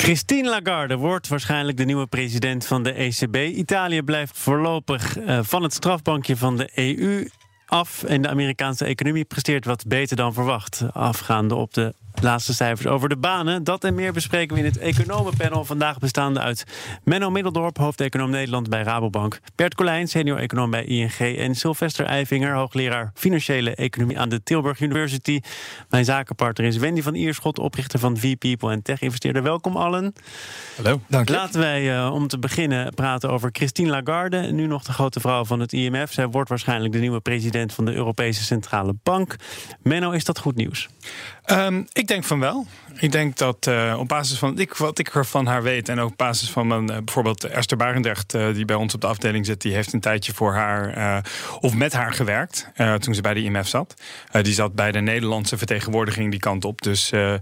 Christine Lagarde wordt waarschijnlijk de nieuwe president van de ECB. Italië blijft voorlopig uh, van het strafbankje van de EU af. En de Amerikaanse economie presteert wat beter dan verwacht. Afgaande op de laatste cijfers over de banen. Dat en meer bespreken we in het economenpanel. Vandaag bestaande uit Menno Middeldorp, hoofdeconoom Nederland bij Rabobank. Bert Colijn, senior-econoom bij ING. En Sylvester Eivinger, hoogleraar financiële economie aan de Tilburg University. Mijn zakenpartner is Wendy van Ierschot, oprichter van V-People en tech-investeerder. Welkom allen. Hallo, dank je. Laten wij uh, om te beginnen praten over Christine Lagarde. Nu nog de grote vrouw van het IMF. Zij wordt waarschijnlijk de nieuwe president van de Europese Centrale Bank. Menno, is dat goed nieuws? Um, ik denk van wel. Ik denk dat uh, op basis van ik, wat ik van haar weet... en ook op basis van mijn, uh, bijvoorbeeld Esther Barendrecht... Uh, die bij ons op de afdeling zit... die heeft een tijdje voor haar of met haar gewerkt... toen ze bij de IMF zat. die zat bij de Nederlandse vertegenwoordiging die kant op. Dus ze,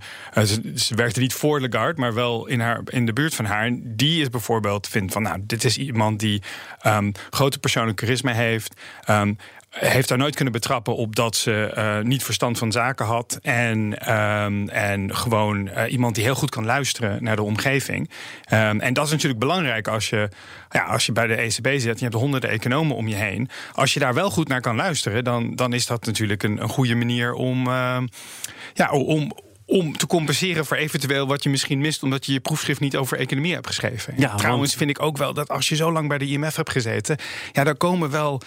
ze, werkte niet voor Lagarde... maar wel in, haar, in de buurt van haar. Die is bijvoorbeeld vindt van... nou, dit is iemand die um, grote persoonlijk charisma heeft... Um, heeft daar nooit kunnen betrappen op dat ze uh, niet verstand van zaken had. En, um, en gewoon uh, iemand die heel goed kan luisteren naar de omgeving. Um, en dat is natuurlijk belangrijk als je, ja, als je bij de ECB zit. Je hebt honderden economen om je heen. Als je daar wel goed naar kan luisteren, dan, dan is dat natuurlijk een, een goede manier om, uh, ja, om, om te compenseren voor eventueel wat je misschien mist... omdat je je proefschrift niet over economie hebt geschreven. Ja, Trouwens want... vind ik ook wel dat als je zo lang bij de IMF hebt gezeten... ja, daar komen wel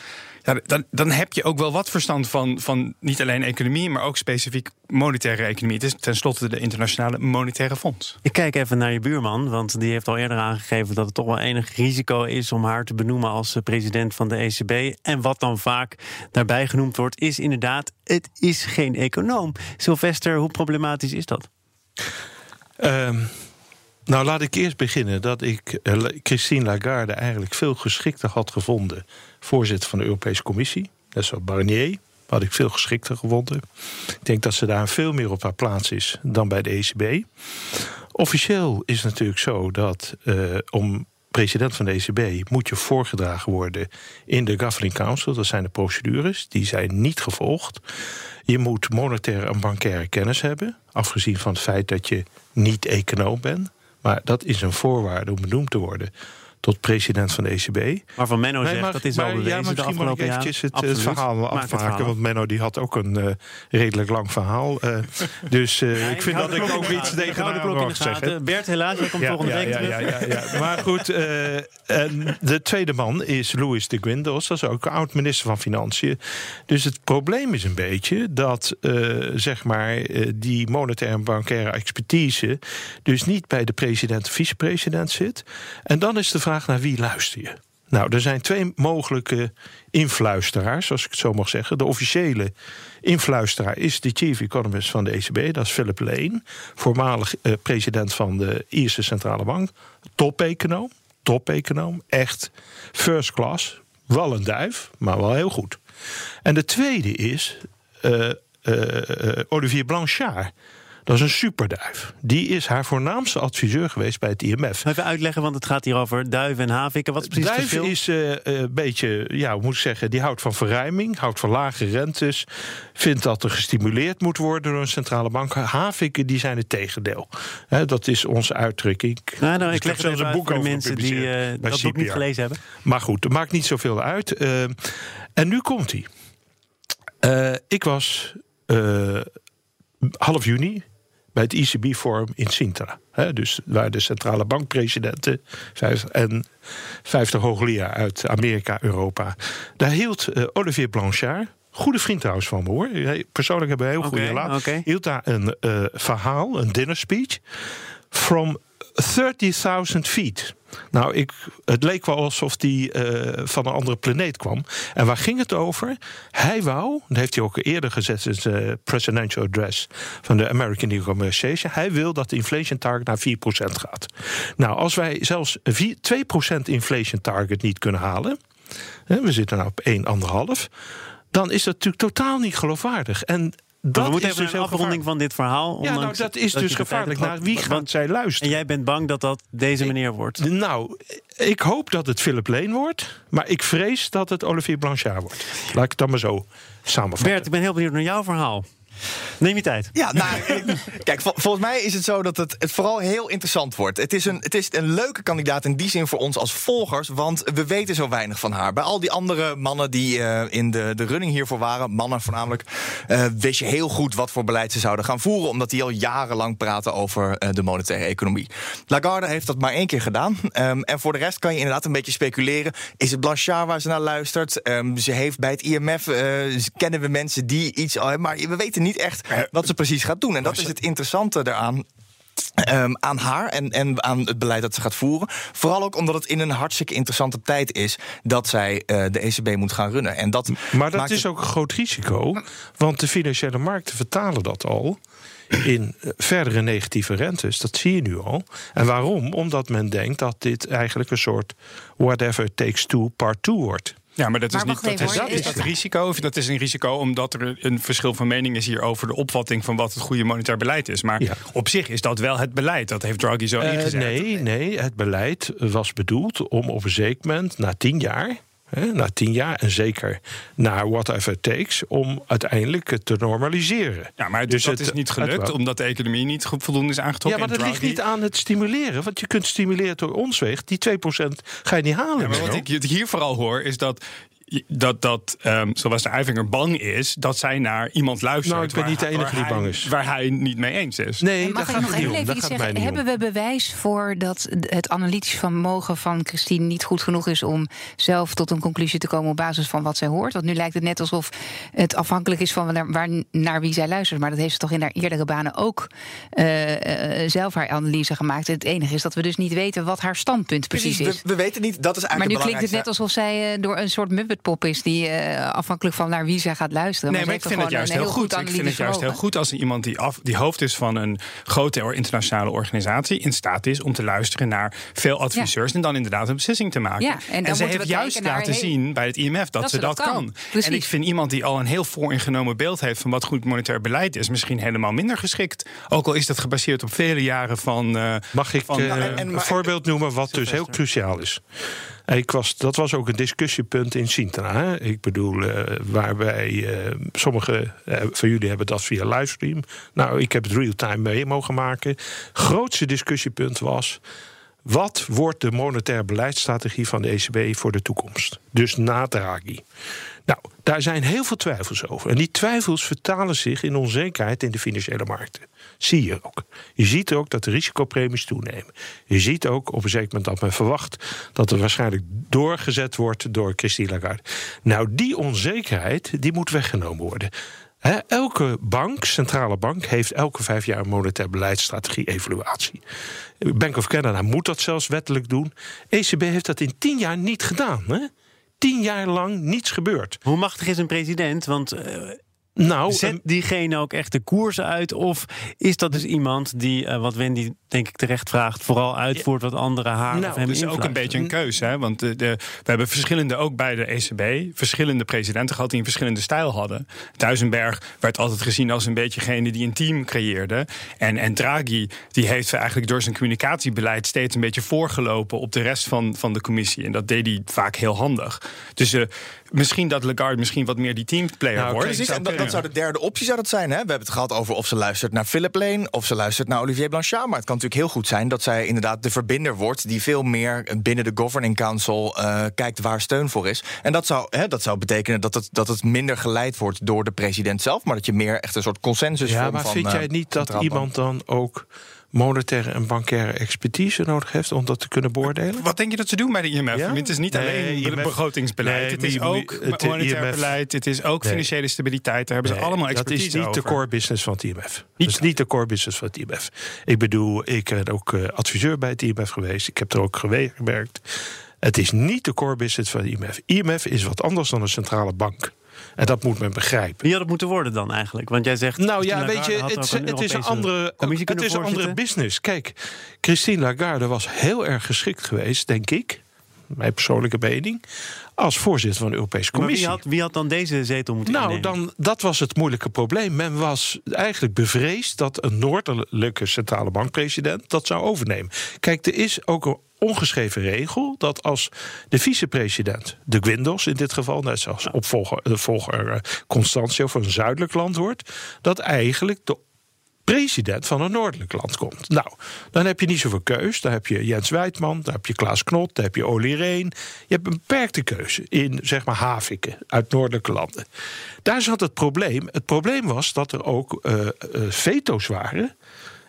ja, dan, dan heb je ook wel wat verstand van, van niet alleen economie, maar ook specifiek monetaire economie. Het is tenslotte de internationale monetaire fonds. Ik kijk even naar je buurman, want die heeft al eerder aangegeven dat het toch wel enig risico is om haar te benoemen als eh, president van de ECB. En wat dan vaak daarbij genoemd wordt, is inderdaad: het is geen econoom. Sylvester, hoe problematisch is dat? Um, nou, laat ik eerst beginnen dat ik uh, Christine Lagarde eigenlijk veel geschikter had gevonden. Voorzitter van de Europese Commissie. Net zoals Barnier. Had ik veel geschikter gevonden. Ik denk dat ze daar veel meer op haar plaats is dan bij de ECB. Officieel is het natuurlijk zo dat uh, om president van de ECB moet je voorgedragen worden in de Governing Council. Dat zijn de procedures, die zijn niet gevolgd. Je moet monetaire en bankaire kennis hebben, afgezien van het feit dat je niet econoom bent. Maar dat is een voorwaarde om benoemd te worden tot president van de ECB. Maar van Menno zegt, dat is al bewezen ja, misschien de afgelopen ik eventjes het, het, verhaal afmaken. Want Menno die had ook een uh, redelijk lang verhaal. Uh, dus uh, ja, ik vind dat ik ook iets tegen haar mag zeggen. Bert, helaas, je komt ja, volgende week ja, ja, ja, Maar goed, en de tweede man is Louis de Guindos. Dat is ook oud-minister van Financiën. Dus het probleem is een beetje dat zeg maar die monetaire en bankaire expertise... dus niet bij de president vicepresident zit. En dan is de vraag naar wie luister je? Nou, er zijn twee mogelijke influisteraars, als ik het zo mag zeggen. De officiële influisteraar is de chief economist van de ECB, dat is Philip Lane, voormalig eh, president van de Ierse Centrale Bank, top-econoom, top-econoom, echt first class, wel een duif, maar wel heel goed. En de tweede is uh, uh, Olivier Blanchard. Dat is een superduif. Die is haar voornaamste adviseur geweest bij het IMF. Even uitleggen, want het gaat hier over duiven en haviken. Wat is precies Duif is uh, een beetje, ja, hoe moet ik zeggen, die houdt van verruiming, houdt van lage rentes, vindt dat er gestimuleerd moet worden door een centrale bank. Haviken, die zijn het tegendeel. He, dat is onze uitdrukking. Nou, nou, ik leg zelfs een boek over mensen die uh, dat boek niet gelezen hebben. Maar goed, dat maakt niet zoveel uit. Uh, en nu komt hij. ik was half juni bij het ECB-forum in Sintra. He, dus waar de centrale bankpresidenten en 50 hoogleraar uit Amerika, Europa. Daar hield uh, Olivier Blanchard, goede vriend trouwens van me hoor. Persoonlijk hebben we een heel goede relatie. Okay. Hield daar een uh, verhaal, een dinner speech. From 30.000 feet. Nou, ik, het leek wel alsof hij uh, van een andere planeet kwam. En waar ging het over? Hij wou, dat heeft hij ook eerder gezet in zijn presidential address van de American Economic Association. Hij wil dat de inflation target naar 4% gaat. Nou, als wij zelfs 4, 2% inflation target niet kunnen halen we zitten nou op 1,5, dan is dat natuurlijk totaal niet geloofwaardig. En dat we moeten is even dus een afronding van dit verhaal. Ja, nou, dat is dus gevaarlijk. Naar wie gaat zij luisteren? En jij bent bang dat dat deze meneer wordt? Nou, ik hoop dat het Philip Lane wordt. Maar ik vrees dat het Olivier Blanchard wordt. Laat ik het dan maar zo samenvatten. Bert, ik ben heel benieuwd naar jouw verhaal. Neem je tijd. Ja, nou, kijk, volgens mij is het zo dat het, het vooral heel interessant wordt. Het is, een, het is een leuke kandidaat in die zin voor ons als volgers, want we weten zo weinig van haar. Bij al die andere mannen die uh, in de, de running hiervoor waren, mannen voornamelijk, uh, wist je heel goed wat voor beleid ze zouden gaan voeren, omdat die al jarenlang praten over uh, de monetaire economie. Lagarde heeft dat maar één keer gedaan. Um, en voor de rest kan je inderdaad een beetje speculeren. Is het Blanchard waar ze naar luistert? Um, ze heeft bij het IMF, kennen we mensen die iets al maar we weten niet niet echt wat ze precies gaat doen. En dat is het interessante eraan. Um, aan haar en, en aan het beleid dat ze gaat voeren. Vooral ook omdat het in een hartstikke interessante tijd is dat zij uh, de ECB moet gaan runnen. En dat maar dat is ook een groot risico, want de financiële markten vertalen dat al in eh, verdere negatieve rentes. Dat zie je nu al. En waarom? Omdat men denkt dat dit eigenlijk een soort whatever takes two part two wordt. Ja, maar dat is niet dat, is, dat, is dat risico. Of dat is een risico omdat er een verschil van mening is hier over de opvatting van wat het goede monetair beleid is. Maar op zich is dat wel het beleid. Dat heeft Draghi zo uh, ingezet. Nee, nee, het beleid was bedoeld om op een zeker moment, na tien jaar, na tien jaar en zeker na whatever it takes, om uiteindelijk het te normaliseren. Ja, maar dus dat is niet gelukt omdat de economie niet voldoende is aangetrokken. Ja, maar dat ligt niet aan het stimuleren, want je kunt stimuleren door ons weg. Die 2% ga je niet halen. Ja, maar wat ik hier vooral hoor is dat dat, dat um, zoals de Eivinger bang is dat zij naar iemand luistert. Nou, ik ben niet de enige die bang is. Waar hij niet mee eens is. Nee, dat gaat nog niet om. Dat gaat zeggen, hebben we bewijs voor dat het analytisch vermogen van Christine niet goed genoeg is om zelf tot een conclusie te komen op basis van wat zij hoort? Want nu lijkt het net alsof het afhankelijk is van naar, waar, naar wie zij luistert. Maar dat heeft ze toch in haar eerdere banen ook uh, uh, zelf haar analyse gemaakt. Het enige is dat we dus niet weten wat haar standpunt precies, is. We, we, weten niet, dat is eigenlijk Maar nu klinkt het net alsof zij uh, door een soort muppet pop is die uh, afhankelijk van naar wie zij gaat luisteren. Nee, maar, ik vind het juist heel goed. Ik vind het juist heel goed als iemand die, af, die hoofd is van een grote internationale organisatie in staat is om te luisteren naar veel adviseurs en dan inderdaad een beslissing te maken. Ja, en, en ze heeft juist laten zien bij het IMF dat, ze dat, kan. En ik vind iemand die al een heel vooringenomen beeld heeft van wat goed monetair beleid is, misschien helemaal minder geschikt. Ook al is dat gebaseerd op vele jaren van. Uh, Mag ik van, uh, een voorbeeld noemen wat dus heel cruciaal is? Ik was, dat was ook een discussiepunt in Sintra. Hè? Ik bedoel, uh, waarbij uh, sommigen uh, van jullie hebben dat via livestream. Nou, ik heb het real-time mee mogen maken. Grootste discussiepunt was. Wat wordt de monetaire beleidsstrategie van de ECB voor de toekomst? Dus na Draghi. Nou, daar zijn heel veel twijfels over. En die twijfels vertalen zich in onzekerheid in de financiële markten. Zie je ook. Je ziet ook dat de risicopremies toenemen. Je ziet ook op een zeker moment dat men verwacht dat er waarschijnlijk doorgezet wordt door Christine Lagarde. Nou, die onzekerheid die moet weggenomen worden. elke bank, centrale bank, heeft elke vijf jaar een monetair beleidsstrategie-evaluatie. Bank of Canada moet dat zelfs wettelijk doen. ECB heeft dat in tien jaar niet gedaan. Tien jaar lang niets gebeurd. Hoe machtig is een president? Want uh, nou, Zet diegene ook echt de koers uit? Of is dat dus iemand die, uh, wat Wendy denk ik terecht vraagt, vooral uitvoert wat andere haar nou, of hem is ook een beetje een keuze. Hè? Want de, de, we hebben verschillende, ook bij de ECB, verschillende presidenten gehad die een verschillende stijl hadden. Duisenberg werd altijd gezien als een beetje degene die een team creëerde. En, en Draghi, die heeft eigenlijk door zijn communicatiebeleid steeds een beetje voorgelopen op de rest van, van de commissie. En dat deed hij vaak heel handig. Dus uh, misschien dat Lagarde misschien wat meer die teamplayer nou, wordt. Precies, dat, dat, zou de derde optie zou dat zijn. Hè? We hebben het gehad over of ze luistert naar Philip Lane of ze luistert naar Olivier Blanchard. Maar het kan natuurlijk heel goed zijn dat zij inderdaad de verbinder wordt die veel meer binnen de Governing Council uh, kijkt waar steun voor is. En dat zou, hè, dat zou betekenen dat het, dat het minder geleid wordt door de president zelf, maar dat je meer echt een soort consensus ja, maar vind jij niet dat iemand dan ook monetaire en bankaire expertise nodig heeft om dat te kunnen beoordelen? Wat denk je dat ze doen bij de IMF? Ja? Het is niet alleen begrotingsbeleid. Nee, het is ook het monetair IMF, beleid. Het is ook nee. financiële stabiliteit. Daar hebben ze allemaal expertise Dat is niet de core business van het IMF. Niet, dat is niet de core business van het IMF. Ik bedoel, ik ben ook uh, adviseur bij het IMF geweest. Ik heb er ook gewerkt. Het is niet de core business van het IMF. IMF is wat anders dan een centrale bank. En dat moet men begrijpen. Wie had het moeten worden dan eigenlijk? Want jij zegt. Nou ja, weet je, het, het is een andere, het is een andere business. Kijk, Christine Lagarde was heel erg geschikt geweest, denk ik. mijn persoonlijke mening, als voorzitter van de Europese Commissie. wie, had, wie had dan deze zetel moeten nou, dan, dat was het moeilijke probleem. Men was eigenlijk bevreesd dat een noordelijke centrale bankpresident dat zou overnemen. Kijk, er is ook een ongeschreven regel dat als de vicepresident, de Guindos in dit geval, net zoals opvolger, de volger eh, Constantio van een zuidelijk land wordt, dat eigenlijk de president van een noordelijk land komt. Nou, dan heb je niet zoveel keus. Dan heb je Jens Wijtman, dan heb je Klaas Knot, dan heb je Olly Reen. Je hebt een beperkte keuze in, zeg maar, haviken uit noordelijke landen. Daar zat het probleem. Het probleem was dat er ook uh, veto's waren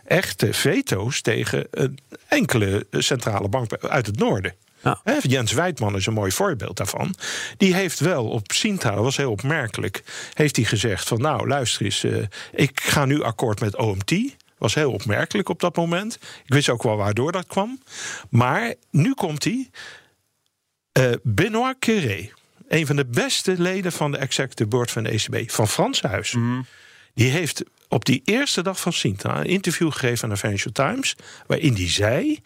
echte veto's tegen een enkele centrale bank uit het noorden. Ja. Jens Wijtman is een mooi voorbeeld daarvan. Die heeft wel op Sinta, dat was heel opmerkelijk, heeft hij gezegd van nou luister eens, uh, ik ga nu akkoord met OMT. Was heel opmerkelijk op dat moment. Ik wist ook wel waardoor dat kwam. Maar nu komt hij. Uh, Benoît Curé, een van de beste leden van de executive board van de ECB, van Frans Huis. Mhm. Die heeft op die eerste dag van Sinta een interview gegeven aan de Financial Times. Waarin hij zei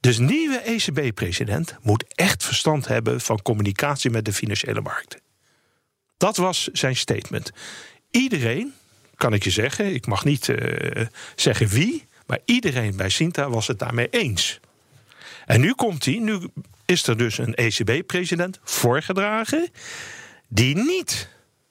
dus nieuwe ECB-president moet echt verstand hebben van communicatie met de financiële markten. Dat was zijn statement. Iedereen, kan ik je zeggen, ik mag niet uh, zeggen wie, maar iedereen bij Sinta was het daarmee eens. En nu komt hij, nu is er dus een ECB-president voorgedragen, die niet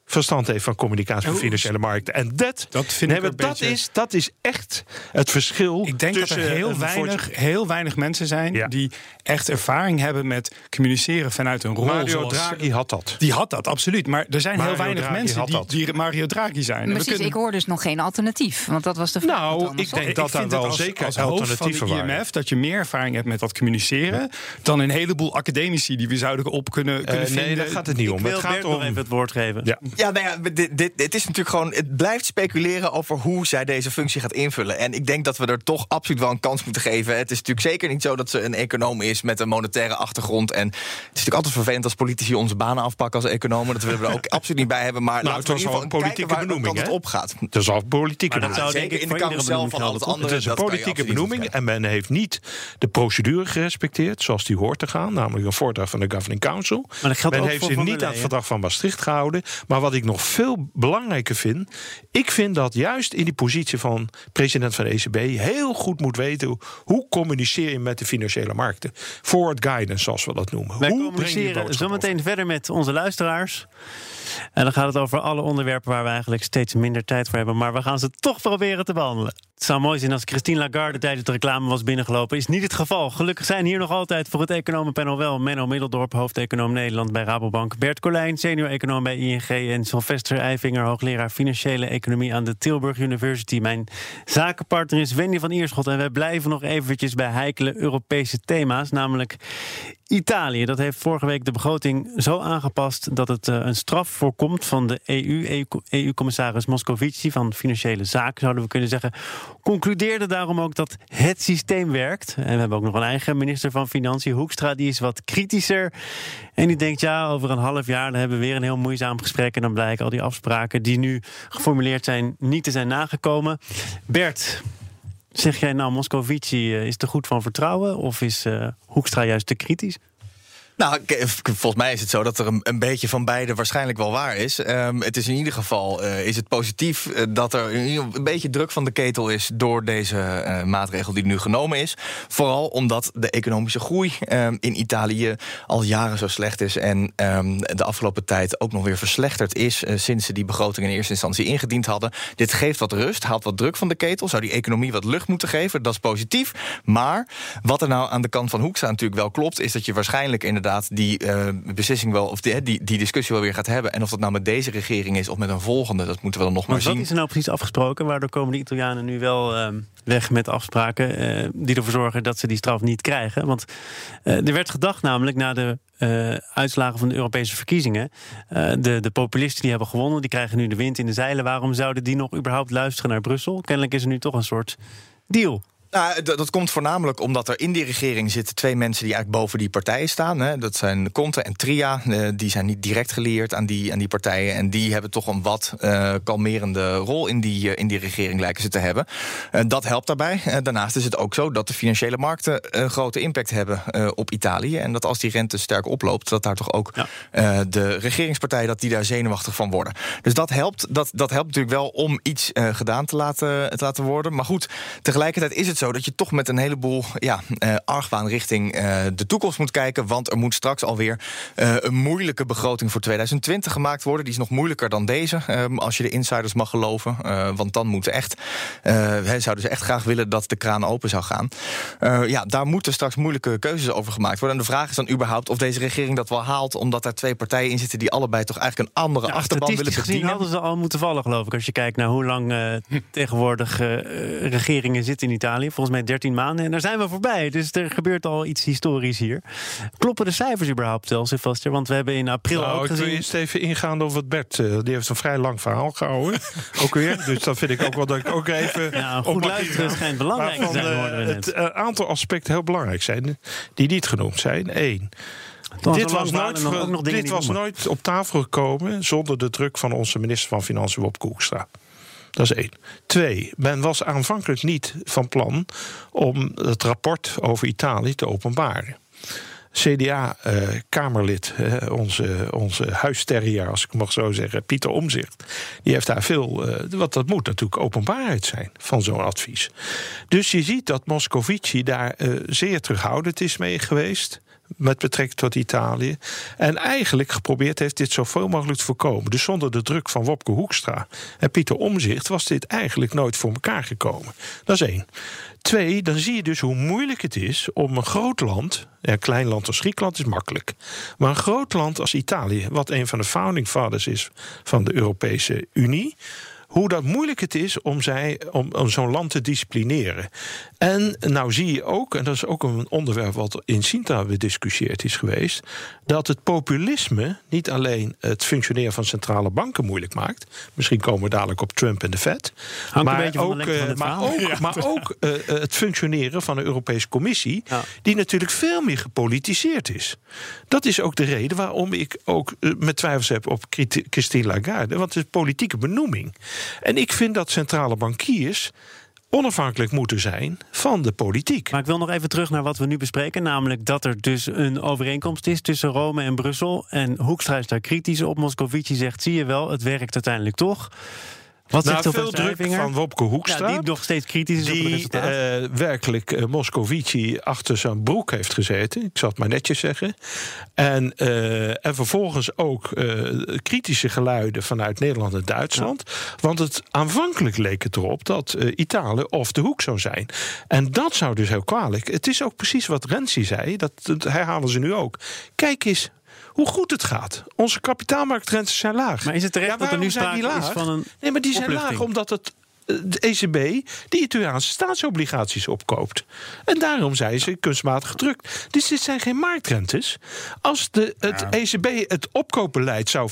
verstand heeft van communicatie van financiële markten. En dat, dat, vind nee, ik dat, is, dat is echt het verschil. Ik denk dat er heel weinig, heel weinig mensen zijn die echt ervaring hebben met communiceren vanuit een rol. Mario Draghi had dat. Die had dat, absoluut. Maar er zijn heel weinig mensen die, die, Mario Draghi zijn. Precies, kunnen... ik hoor dus nog geen alternatief. Want dat was de vraag. Nou, ik denk dat daar wel zeker als alternatieven van de IMF, dat je meer ervaring hebt met dat communiceren dan een heleboel academici die we zouden op kunnen, kunnen uh, nee, vinden. Nee, daar gaat het niet om. het gaat om even het woord geven. Ja. Ja, nou ja, dit, dit, het is natuurlijk gewoon. Het blijft speculeren over hoe zij deze functie gaat invullen. En ik denk dat we er toch absoluut wel een kans moeten geven. Het is natuurlijk zeker niet zo dat ze een econoom is met een monetaire achtergrond. En het is natuurlijk altijd vervelend als politici onze banen afpakken als economen. Dat willen we er ook absoluut niet bij hebben. Maar nou, het was al een politieke benoeming. Het opgaat. Het is al politieke benoeming. Dat zou zeker in de carousel van al het andere. Het is een politieke benoeming. En men heeft niet de procedure gerespecteerd zoals die hoort te gaan. Namelijk een voordracht van de Governing Council. Men heeft zich niet aan het verdrag van Maastricht gehouden. Maar wat ik nog veel belangrijker vind. Ik vind dat juist in die positie van president van de ECB heel goed moet weten hoe communiceer je met de financiële markten. Forward guidance, zoals we dat noemen. Wij hoe communiceren zometeen verder met onze luisteraars. En dan gaat het over alle onderwerpen waar we eigenlijk steeds minder tijd voor hebben. Maar we gaan ze toch proberen te behandelen. Het zou mooi zijn als Christine Lagarde tijdens de reclame was binnengelopen. Is niet het geval. Gelukkig zijn hier nog altijd voor het economenpanel wel Menno Middeldorp, hoofdeconoom Nederland bij Rabobank. Bert Colijn, senior-econoom bij ING. En Sylvester Eifinger, hoogleraar financiële economie aan de Tilburg University. Mijn zakenpartner is Wendy van Ierschot. En wij blijven nog eventjes bij heikele Europese thema's. Namelijk Italië. Dat heeft vorige week de begroting zo aangepast dat het eh, een straf voorkomt van de EU. EU-commissaris Moscovici van Financiële Zaken, zouden we kunnen zeggen concludeerde daarom ook dat het systeem werkt. En we hebben ook nog een eigen minister van Financiën, Hoekstra, die is wat kritischer. En die denkt, ja, over een half jaar dan hebben we weer een heel moeizaam gesprek. En dan blijken al die afspraken die nu geformuleerd zijn, niet te zijn nagekomen. Bert, zeg jij nou, Moscovici eh, is te goed van vertrouwen? Of is uh, Hoekstra juist te kritisch? Nou, volgens mij is het zo dat er een, beetje van beide waarschijnlijk wel waar is. Um, het is in ieder geval uh, is het positief uh, dat er een beetje druk van de ketel is door deze uh, maatregel die nu genomen is. Vooral omdat de economische groei um, in Italië al jaren zo slecht is en um, de afgelopen tijd ook nog weer verslechterd is sinds ze die begroting in eerste instantie ingediend hadden. Dit geeft wat rust, haalt wat druk van de ketel, zou die economie wat lucht moeten geven. Dat is positief. Maar wat er nou aan de kant van Hoekstra natuurlijk wel klopt, is dat je waarschijnlijk inderdaad die uh, beslissing wel, of die, die, die, discussie wel weer gaat hebben. En of dat nou met deze regering is of met een volgende, dat moeten we dan nog maar, maar zien. Wat is er nou precies afgesproken? Waardoor komen de Italianen nu wel uh, weg met afspraken uh, die ervoor zorgen dat ze die straf niet krijgen? Want er werd gedacht namelijk na de uitslagen van de Europese verkiezingen. de, de populisten die hebben gewonnen, die krijgen nu de wind in de zeilen. Waarom zouden die nog überhaupt luisteren naar Brussel? Kennelijk is er nu toch een soort deal Nou, dat komt voornamelijk omdat er in die regering zitten twee mensen die eigenlijk boven die partijen staan. Hè. Dat zijn Conte en Tria. Eh, die zijn niet direct gelieerd aan die, aan die partijen. En die hebben toch een wat uh, kalmerende rol in die, uh, in die regering lijken ze te hebben. dat helpt daarbij. daarnaast is het ook zo dat de financiële markten een grote impact hebben op Italië. En dat als die rente sterk oploopt, dat daar toch ook de regeringspartijen dat die daar zenuwachtig van worden. Dus dat helpt, dat, dat helpt natuurlijk wel om iets gedaan te laten, te laten worden. Maar goed, tegelijkertijd is het zo dat je toch met een heleboel ja, uh, argwaan richting uh, de toekomst moet kijken. Want er moet straks alweer uh, een moeilijke begroting voor 2020 gemaakt worden. Die is nog moeilijker dan deze, als je de insiders mag geloven. want dan moeten echt, zouden ze echt graag willen dat de kraan open zou gaan. ja, daar moeten straks moeilijke keuzes over gemaakt worden. En de vraag is dan überhaupt of deze regering dat wel haalt. Omdat er twee partijen in zitten die allebei toch eigenlijk een andere ja, achterban willen bedienen. Gezien hadden ze al moeten vallen, geloof ik. Als je kijkt naar hoe lang tegenwoordig regeringen zitten in Italië volgens mij 13 maanden. En daar zijn we voorbij. Dus er gebeurt al iets historisch hier. Kloppen de cijfers überhaupt wel, Sylvester? Want we hebben in april nou, ook gezien... Ik wil eerst even ingaan over het Bert. Uh, die heeft een vrij lang verhaal gehouden. ook weer. Dus dat vind ik ook wel dat ik ook even... Ja, goed luisteren schijnt belangrijk te zijn. Uh, het uh, aantal aspecten heel belangrijk zijn. Die niet genoemd zijn. Eén. Dit was, nooit, dit was nooit op tafel gekomen zonder de druk van onze minister van Financiën, Wop Koekstra. Dat is één. Twee, men was aanvankelijk niet van plan om het rapport over Italië te openbaren. CDA-Kamerlid, eh, onze, onze huisterrier, als ik mag zo zeggen, Pieter Omzicht, die heeft daar veel. Uh, wat dat moet natuurlijk openbaarheid zijn van zo'n advies. Dus je ziet dat Moscovici daar uh, zeer terughoudend is mee geweest met betrekking tot Italië. En eigenlijk geprobeerd heeft dit zoveel mogelijk te voorkomen. Dus zonder de druk van Wopke Hoekstra en Pieter Omzicht was dit eigenlijk nooit voor elkaar gekomen. Dat is één. Twee, dan zie je dus hoe moeilijk het is om een groot land. Een klein land als Griekenland is makkelijk. Maar een groot land als Italië, wat een van de founding fathers is van de Europese Unie hoe dat moeilijk het is om, zij, om, om zo'n land te disciplineren. En nou zie je ook, en dat is ook een onderwerp wat in Sintra bediscussieerd is geweest, dat het populisme niet alleen het functioneren van centrale banken moeilijk maakt. Misschien komen we dadelijk op Trump en de Fed. maar, ook, uh, maar, ook, maar ook uh, het functioneren van de Europese Commissie, die natuurlijk veel meer gepolitiseerd is. Dat is ook de reden waarom ik ook uh, met twijfels heb op Christine Lagarde, want het is politieke benoeming. En ik vind dat centrale bankiers onafhankelijk moeten zijn van de politiek. Maar ik wil nog even terug naar wat we nu bespreken. Namelijk dat er dus een overeenkomst is tussen Rome en Brussel. En Hoekstra is daar kritisch op. Moscovici zegt, zie je wel, het werkt uiteindelijk toch. Wat nou, zegt veel druk van Wopke Hoekstra. die nog steeds kritisch is die, op het resultaat. Uh, werkelijk uh, Moscovici achter zijn broek heeft gezeten. Ik zal het maar netjes zeggen. En, uh, en vervolgens ook kritische geluiden vanuit Nederland en Duitsland. Want het aanvankelijk leek het erop dat Italië of de hoek zou zijn. En dat zou dus heel kwalijk. Het is ook precies wat Renzi zei. Dat, dat herhalen ze nu ook. Kijk eens hoe goed het gaat. Onze kapitaalmarktrentes zijn laag. Maar is het terecht dat er nu sprake is van een Nee, maar die zijn laag omdat het de ECB die Italiaanse staatsobligaties opkoopt. En daarom zijn ze kunstmatig gedrukt. Dus dit zijn geen marktrentes. Als de, het ECB het opkoopbeleid zou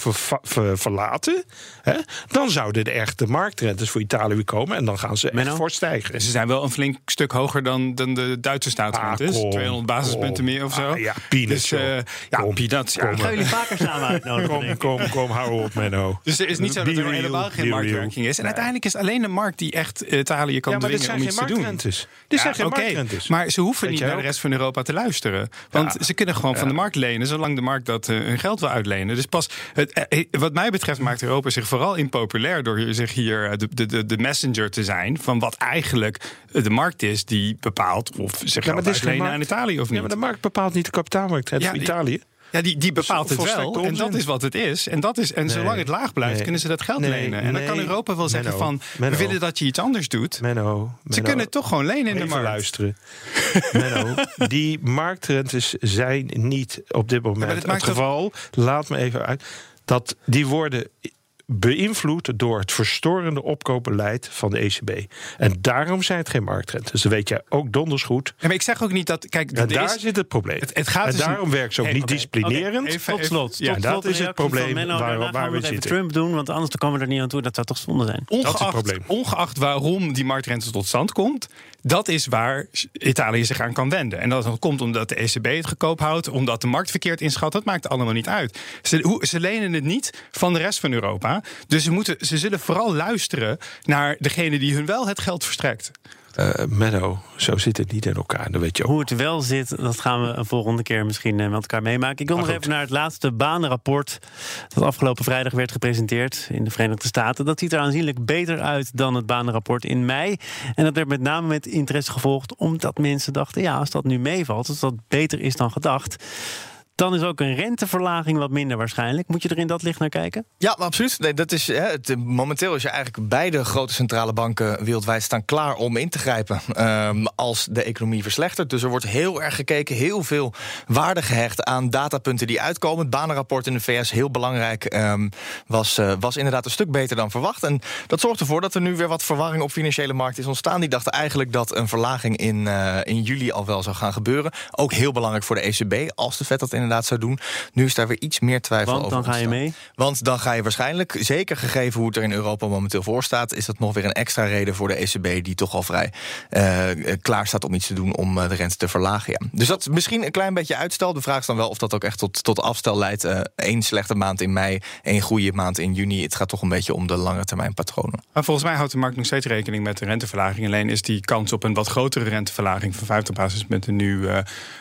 verlaten, hè, dan zouden de echte marktrentes voor Italië weer komen en dan gaan ze echt voor stijgen. Ze zijn wel een flink stuk hoger dan, dan de Duitse staatsrentes. Ah, 200 basispunten meer of zo. Ah, ja, peanuts. Dus, uh, ja, kom, peanuts. Ja. Gaan jullie vaker samen uitnodigen? Kom, kom, kom, hou op, Menno. Dus er is niet zo dat er helemaal geen marktwerking is. En uiteindelijk is alleen de markt die echt Italië kan dwingen om iets te doen. Dit ja, zijn geen okay. Maar ze hoeven niet naar de rest van Europa te luisteren. Want ze kunnen gewoon van de markt lenen, zolang de markt dat uh, hun geld wil uitlenen. Dus pas, het, uh, wat mij betreft maakt Europa zich vooral impopulair door zich hier de, de, de messenger te zijn van wat eigenlijk de markt is die bepaalt of ze geld ja, uitlenen aan Italië of niet. Ja, maar de markt bepaalt niet de kapitaalmarkt ja, voor Italië. Ja, die, die bepaalt het wel. En dat is wat het is. En, dat is, en zolang het laag blijft, kunnen ze dat geld lenen. En dan kan Europa wel zeggen van... we willen dat je iets anders doet. Menno, ze kunnen het toch gewoon lenen in de markt. luisteren. Menno, die marktrentes zijn niet op dit moment het, het geval. Laat me even uit. Dat die worden beïnvloed door het verstorende opkoopbeleid van de ECB. En daarom zijn het geen marktrentes. Dus dat weet jij ook donders goed. Ja, maar ik zeg ook niet dat. Kijk, en daar zit het probleem. Het, het gaat en dus daarom werkt ze ook niet disciplinerend. Even, tot slot. Ja, dat is het probleem waar, waar we, zitten. Trump doen, want anders komen we er niet aan toe. Dat zou toch zonde zijn. Ongeacht, dat is het probleem. Ongeacht waarom die marktrente tot stand komt, dat is waar Italië zich aan kan wenden. En dat komt omdat de ECB het gekoop houdt, omdat de markt verkeerd inschat. Dat maakt allemaal niet uit. Ze, ze lenen het niet van de rest van Europa. Dus ze, moeten, ze zullen vooral luisteren naar degene die hun wel het geld verstrekt. Uh, Menno, zo zit het niet in elkaar. Dan weet je ook. Hoe het wel zit, dat gaan we een volgende keer misschien eh, met elkaar meemaken. Ik wil nog even naar het laatste banenrapport. dat afgelopen vrijdag werd gepresenteerd in de Verenigde Staten. Dat ziet er aanzienlijk beter uit dan het banenrapport in mei. En dat werd met name met interesse gevolgd, omdat mensen dachten: ja, als dat nu meevalt, als dat beter is dan gedacht dan is ook een renteverlaging wat minder waarschijnlijk. Moet je er in dat licht naar kijken? Ja, absoluut. Nee, dat is, hè, het, momenteel is je eigenlijk beide grote centrale banken wereldwijd staan klaar om in te grijpen um, als de economie verslechtert. Dus er wordt heel erg gekeken, heel veel waarde gehecht aan datapunten die uitkomen. Het banenrapport in de VS, heel belangrijk, um, was, uh, was inderdaad een stuk beter dan verwacht. En dat zorgt ervoor dat er nu weer wat verwarring op financiële markten is ontstaan. Die dachten eigenlijk dat een verlaging in, uh, in juli al wel zou gaan gebeuren. Ook heel belangrijk voor de ECB, als de Fed dat in inderdaad zou doen. Nu is daar weer iets meer twijfel Want over. dan ga je mee? Want dan ga je waarschijnlijk, zeker gegeven hoe het er in Europa momenteel voor staat, is dat nog weer een extra reden voor de ECB, die toch al vrij uh, klaar staat om iets te doen om uh, de rente te verlagen. Ja. Dus dat is misschien een klein beetje uitstel. De vraag is dan wel of dat ook echt tot, tot afstel leidt. Eén slechte maand in mei, één goede maand in juni. Het gaat toch een beetje om de lange termijn patronen. Maar volgens mij houdt de markt nog steeds rekening met de renteverlaging. Alleen is die kans op een wat grotere renteverlaging van 50 basispunten nu,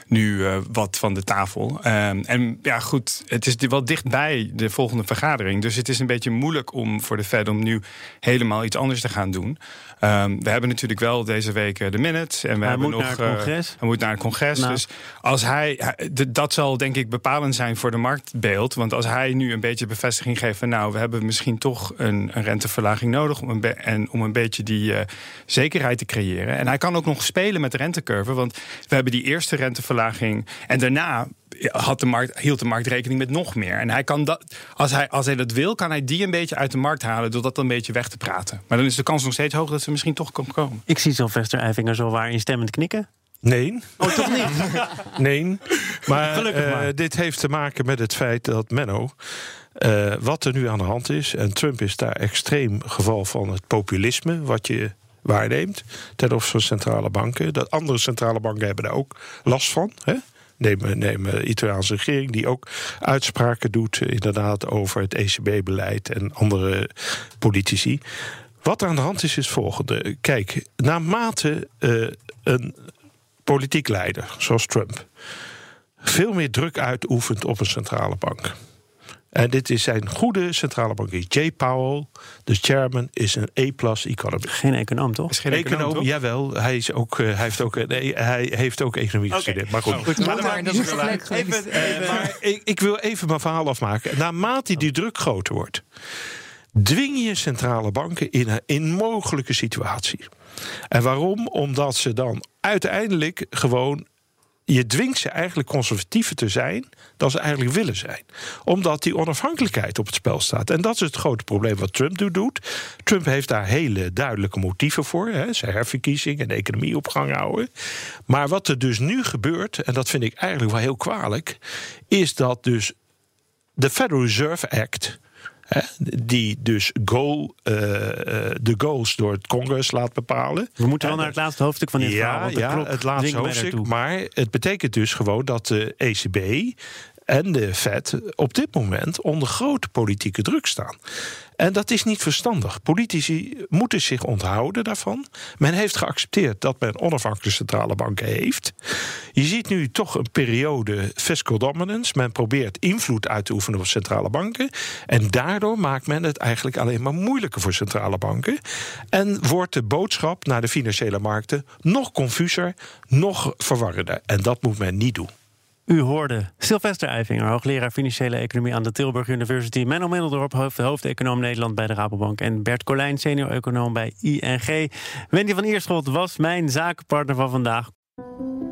nu wat van de tafel. Ehm, en ja, goed, het is wel dichtbij de volgende vergadering. Dus het is een beetje moeilijk om voor de Fed om nu helemaal iets anders te gaan doen. Um, we hebben natuurlijk wel deze week de minutes. En we hij hebben moet nog. Naar het congres. Uh, hij moet naar het congres. Nou. Dus als hij. Dat zal denk ik bepalend zijn voor de marktbeeld. Want als hij nu een beetje bevestiging geeft van. Nou, we hebben misschien toch een, een renteverlaging nodig. Om een, en om een beetje die uh, zekerheid te creëren. En hij kan ook nog spelen met de rentecurve. Want we hebben die eerste renteverlaging. En daarna had de markt, hield de markt rekening met nog meer. En hij kan dat, als, hij, als hij dat wil, kan hij die een beetje uit de markt halen door dat een beetje weg te praten. Maar dan is de kans nog steeds hoog dat ze misschien toch kan komen. Ik zie Sylvester Eifinger zo waar instemmend knikken. Nee. Oh, toch niet? nee. Maar, uh, dit heeft te maken met het feit dat Menno. Uh, wat er nu aan de hand is, en Trump is daar extreem geval van het populisme, wat je waarneemt ten opzichte van centrale banken. Dat andere centrale banken hebben daar ook last van. Hè? Neem, neem de Italiaanse regering, die ook uitspraken doet, inderdaad, over het ECB-beleid en andere politici. Wat er aan de hand is, is het volgende. Kijk, naarmate uh, een politiek leider, zoals Trump, veel meer druk uitoefent op een centrale bank. En dit is zijn goede centrale bank. Jay Powell, de chairman, is een A-plus economist. Geen econoom, toch? Is geen econoom, econoom toch? jawel. Hij, is ook, uh, hij, heeft ook, nee, hij heeft ook economie okay. gestudeerd. Maar goed. Oh, goed maar, maar, dat is gelijk even, uh, maar ik, ik, wil even mijn verhaal afmaken. Naarmate die druk groter wordt, dwing je centrale banken in een onmogelijke situatie. En waarom? Omdat ze dan uiteindelijk gewoon je dwingt ze eigenlijk conservatiever te zijn dan ze eigenlijk willen zijn. Omdat die onafhankelijkheid op het spel staat. En dat is het grote probleem wat Trump nu doet. Trump heeft daar hele duidelijke motieven voor. Hè, zijn herverkiezing en de economie op gang houden. Maar wat er dus nu gebeurt, en dat vind ik eigenlijk wel heel kwalijk, is dat dus de Federal Reserve Act die dus goal, uh, de goals door het congres laat bepalen. We moeten wel naar het laatste hoofdstuk van dit ja, verhaal. Ja, het laatste hoofdstuk. Maar het betekent dus gewoon dat de ECB en de Fed op dit moment onder grote politieke druk staan. En dat is niet verstandig. Politici moeten zich onthouden daarvan. Men heeft geaccepteerd dat men onafhankelijke centrale banken heeft. Je ziet nu toch een periode fiscal dominance. Men probeert invloed uit te oefenen op centrale banken. En daardoor maakt men het eigenlijk alleen maar moeilijker voor centrale banken. En wordt de boodschap naar de financiële markten nog confuser, nog verwarrender. En dat moet men niet doen. U hoorde Sylvester Eifinger, hoogleraar financiële economie aan de Tilburg University. Menno Middeldorp, hoofd, hoofdeconoom Nederland bij de Rabobank. En Bert Colijn, senior-econoom bij ING. Wendy van Ierschot was mijn zakenpartner van vandaag.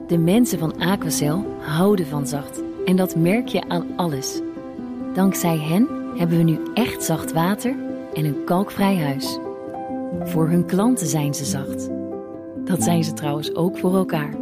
De mensen van Aquacel houden van zacht. En dat merk je aan alles. Dankzij hen hebben we nu echt zacht water en een kalkvrij huis. Voor hun klanten zijn ze zacht. Dat zijn ze trouwens ook voor elkaar.